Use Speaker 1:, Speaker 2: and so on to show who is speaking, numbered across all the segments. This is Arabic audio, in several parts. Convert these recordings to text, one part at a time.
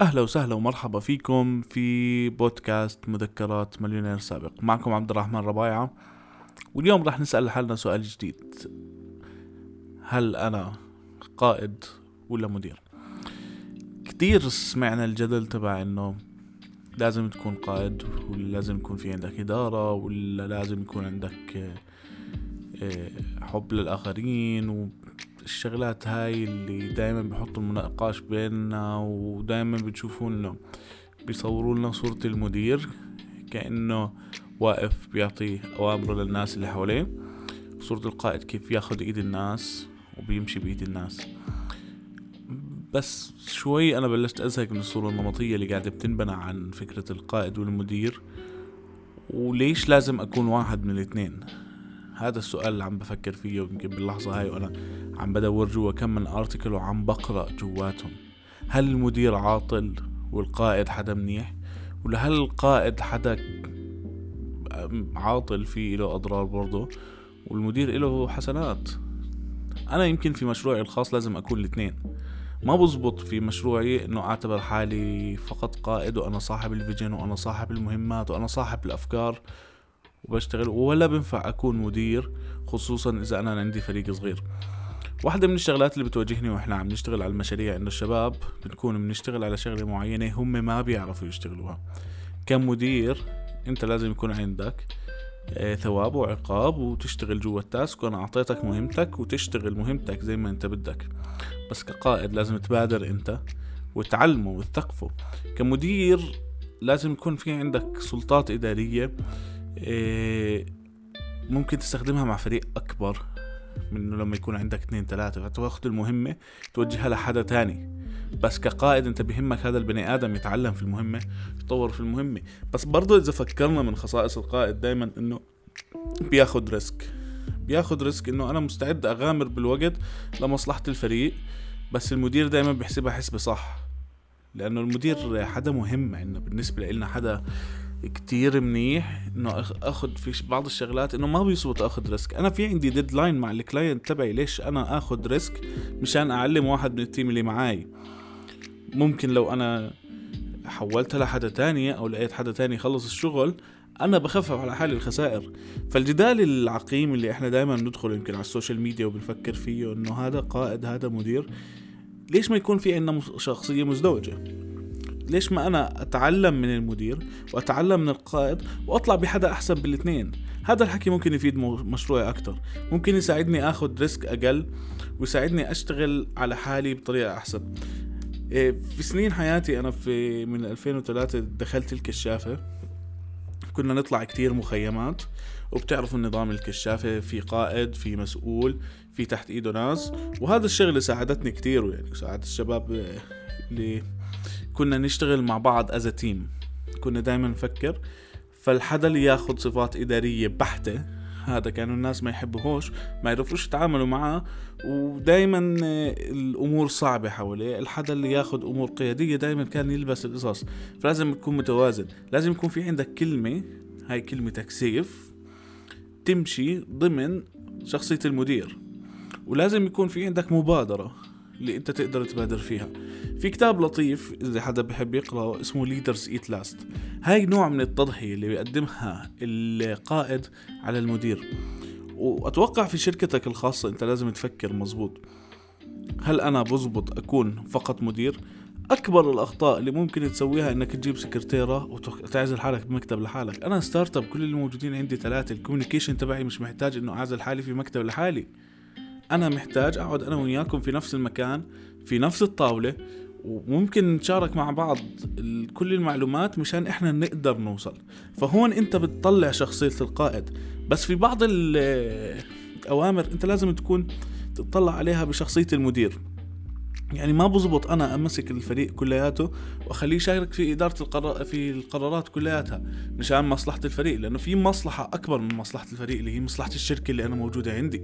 Speaker 1: أهلا وسهلا ومرحبا فيكم في بودكاست مذكرات مليونير سابق. معكم عبد الرحمن ربايعة واليوم راح نسأل حالنا سؤال جديد. هل أنا قائد ولا مدير؟ كتير سمعنا الجدل تبع إنه لازم تكون قائد ولا لازم يكون في عندك إدارة ولا لازم يكون عندك آه، حب للآخرين والشغلات هاي اللي دايما بحطوا المناقش بيننا ودايما بتشوفوا إنه بيصوروا لنا صورة المدير كأنه واقف بيعطي أوامره للناس اللي حواليه. صورة القائد كيف ياخد إيد الناس وبيمشي بإيد الناس. بس شوي أنا بلشت أزهق من الصورة النمطية اللي قاعدة بتنبنى عن فكرة القائد والمدير. وليش لازم أكون واحد من الاثنين؟ هذا السؤال اللي عم بفكر فيه يمكن باللحظة هاي وأنا عم بدور جوا كم من ارتكل وعم بقرأ جواتهم. هل المدير عاطل والقائد حدا منيح؟ ولا هل القائد حدا عاطل فيه له أضرار برضه؟ والمدير له حسنات. أنا يمكن في مشروعي الخاص لازم أكون الاثنين. ما بزبط في مشروعي إنه أعتبر حالي فقط قائد وأنا صاحب الفيجن وأنا صاحب المهمات وأنا صاحب الأفكار. وبشتغل ولا بنفع أكون مدير خصوصا إذا أنا عندي فريق صغير. واحدة من الشغلات اللي بتواجهني وإحنا عم نشتغل على المشاريع إنه الشباب بنكون بنشتغل على شغلة معينة هم ما بيعرفوا يشتغلوها. كمدير أنت لازم يكون عندك آه، ثواب وعقاب وتشتغل جوا التاسك وأنا أعطيتك مهمتك وتشتغل مهمتك زي ما أنت بدك. بس كقائد لازم تبادر أنت وتعلمه وتثقفه. كمدير لازم يكون في عندك سلطات إدارية آه، ممكن تستخدمها مع فريق أكبر من لما يكون عندك اثنين ثلاثة. فتأخذ المهمة توجهها لحدا تاني. بس كقائد أنت بهمك هذا البني آدم يتعلم في المهمة يتطور في المهمة. بس برضه إذا فكرنا من خصائص القائد دايما إنه بياخد risk. بياخد risk إنه أنا مستعد أغامر بالوقت لمصلحة الفريق بس المدير دايما بيحسبها حسبة صح. لأنه المدير حدا مهم. عندنا بالنسبة لنا حدا كتير منيح إنه اخذ في بعض الشغلات إنه ما بيزبط اخذ risk. أنا في عندي deadline مع ال client تبعي ليش أنا اخذ risk مشان أعلم واحد من ال team اللي معاي؟ ممكن لو أنا حولتها لحدا تاني أو لقيت حدا تاني يخلص الشغل أنا بخفف على حالي الخسائر. فالجدال العقيم اللي إحنا دائما ندخل يمكن على ال social media وبنفكر فيه إنه هذا قائد هذا مدير ليش ما يكون في عندنا شخصية مزدوجة؟ ليش ما أنا أتعلم من المدير وأتعلم من القائد وأطلع بحدا أحسن بالاثنين هذا الحكي ممكن يفيد مشروعي أكثر ممكن يساعدني آخذ ريسك أقل ويساعدني أشتغل على حالي بطريقة أحسن. إيه، في سنين حياتي أنا في من 2003 دخلت الكشافة. كنا نطلع كتير مخيمات وبتعرفوا النظام الكشافة في قائد في مسؤول في تحت إيده ناس. وهذا الشغلة ساعدتني كتير يعني ساعدت الشباب اللي كنا نشتغل مع بعض as team كنا دائما نفكر. فالحدا اللي ياخذ صفات إدارية بحتة هذا كانوا الناس ما يحبوهوش ما يعرفوش يتعاملوا معاه ودائما الأمور صعبة حواليه. الحدا اللي ياخذ أمور قيادية دائما كان يلبس القصص. فلازم تكون متوازن. لازم يكون في عندك كلمة هاي كلمتك سيف تمشي ضمن شخصية المدير. ولازم يكون في عندك مبادرة اللي أنت تقدر تبادر فيها. في كتاب لطيف إذا حدا بحب يقرأه اسمه Leaders Eat Last هاي نوع من التضحية اللي بيقدمها القائد على المدير. وأتوقع في شركتك الخاصة أنت لازم تفكر مزبوط هل أنا بزبط أكون فقط مدير؟ أكبر الأخطاء اللي ممكن تسويها إنك تجيب سكرتيرة وتعزل حالك بمكتب لحالك. أنا startup كل اللي موجودين عندي ثلاثة ال communication تبعي مش محتاج إنه أعزل حالي في مكتب لحالي. أنا محتاج أقعد أنا وياكم في نفس المكان في نفس الطاولة وممكن نتشارك مع بعض كل المعلومات مشان إحنا نقدر نوصل. فهون أنت بتطلع شخصية القائد. بس في بعض الأوامر أنت لازم تكون تطلع عليها بشخصية المدير. يعني ما بزبط أنا أمسك الفريق كلياته وأخليه يشارك في إدارة القرار في القرارات كلياتها مشان مصلحة الفريق لأنه في مصلحة أكبر من مصلحة الفريق اللي هي مصلحة الشركة اللي أنا موجودة عندي.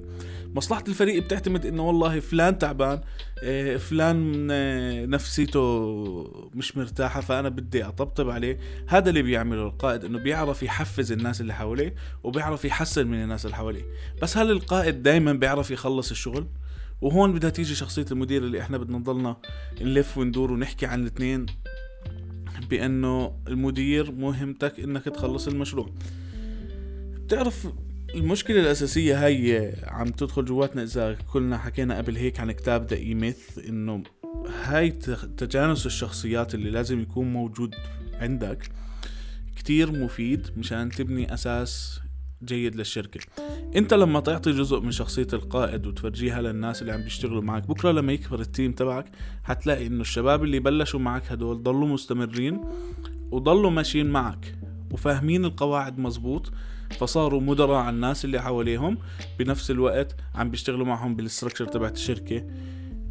Speaker 1: مصلحة الفريق بتعتمد إنه والله فلان تعبان إيه، فلان آه، نفسيته مش مرتاحة فأنا بدي أطبطب عليه. هذا اللي بيعمله القائد إنه بيعرف يحفز الناس اللي حواليه وبيعرف يحسن من الناس اللي حواليه. بس هل القائد دائما بيعرف يخلص الشغل؟ وهون بدها تيجي شخصية المدير اللي إحنا بدنا نضلنا نلف وندور ونحكي عن الاثنين بأنه المدير مهمتك إنك تخلص المشروع. بتعرف المشكلة الأساسية هاي عم تدخل جواتنا إذا كلنا حكينا قبل هيك عن كتاب The E-Myth إنه هاي تجانس الشخصيات اللي لازم يكون موجود عندك كتير مفيد مشان تبني أساس جيد للشركة. انت لما تعطي جزء من شخصية القائد وتفرجيها للناس اللي عم بيشتغلوا معك بكرة لما يكبر ال team تبعك حتلاقي انه الشباب اللي بلشوا معك هدول ضلوا مستمرين وضلوا ماشيين معك وفاهمين القواعد مزبوط فصاروا مدراء على الناس اللي حواليهم بنفس الوقت عم بيشتغلوا معهم بال structure تبعت الشركة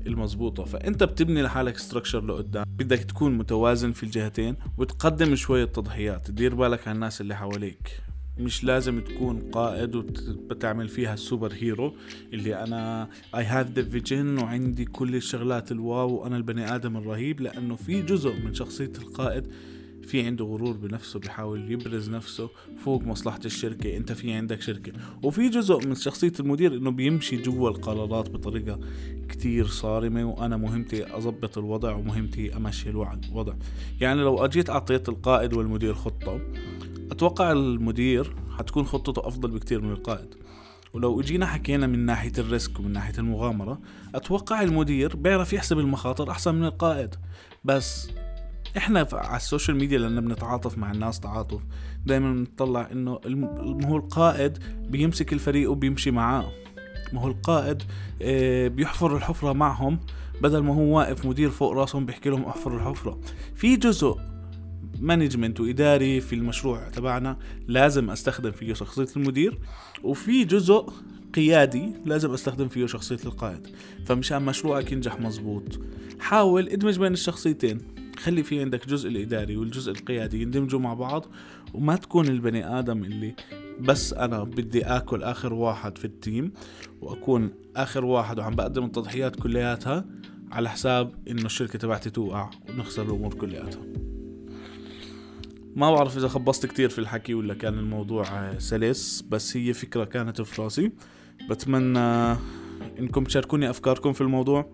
Speaker 1: المزبوطة. فانت بتبني لحالك structure لقدام. بدك تكون متوازن في الجهتين وتقدم شوية تضحيات دير بالك على الناس اللي حواليك. مش لازم تكون قائد وبتعمل فيها ال super hero اللي أنا I have the vision وعندي كل الشغلات ال wow وأنا البني آدم الرهيب لأنه في جزء من شخصية القائد في عنده غرور بنفسه بيحاول يبرز نفسه فوق مصلحة الشركة أنت في عندك شركة. وفي جزء من شخصية المدير إنه بيمشي جوا القرارات بطريقة كتير صارمة وأنا مهمتي اضبط الوضع ومهمتي أمشي الوضع. يعني لو أجيت أعطيت القائد والمدير خطة أتوقع المدير حتكون خطته أفضل بكتير من القائد. ولو إجينا حكينا من ناحية الريسك ومن ناحية المغامرة أتوقع المدير بيعرف يحسب المخاطر أحسن من القائد. بس إحنا على ال social media لأن بنتعاطف مع الناس تعاطف. دائما بنطلع إنه ما هو القائد بيمسك الفريق وبيمشي معاه. ما هو القائد آه، بيحفر الحفرة معهم بدل ما هو واقف مدير فوق راسهم بيحكي لهم احفروا الحفرة. في جزء management وإداري في المشروع تبعنا لازم أستخدم فيه شخصية المدير وفي جزء قيادي لازم أستخدم فيه شخصية القائد. فمشان مشروعك ينجح مزبوط حاول ادمج بين الشخصيتين. خلي في عندك جزء الإداري والجزء القيادي يندمجوا مع بعض وما تكون البني آدم اللي بس أنا بدي آكل آخر واحد في التيم وأكون آخر واحد وعم بقدم التضحيات كلياتها على حساب إنه الشركة تبعتي توقع ونخسر الأمور كلياتها. ما بعرف إذا خبصت كتير في الحكي ولا كان الموضوع سلس بس هي فكرة كانت في راسي. بتمنى إنكم تشاركوني أفكاركم في الموضوع.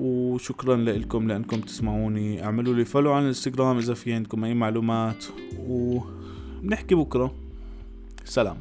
Speaker 1: وشكرا لكم لإنكم تسمعوني. اعملوا لي فولو على الإنستغرام إذا في عندكم أي معلومات. ونحكي بكرة. سلام.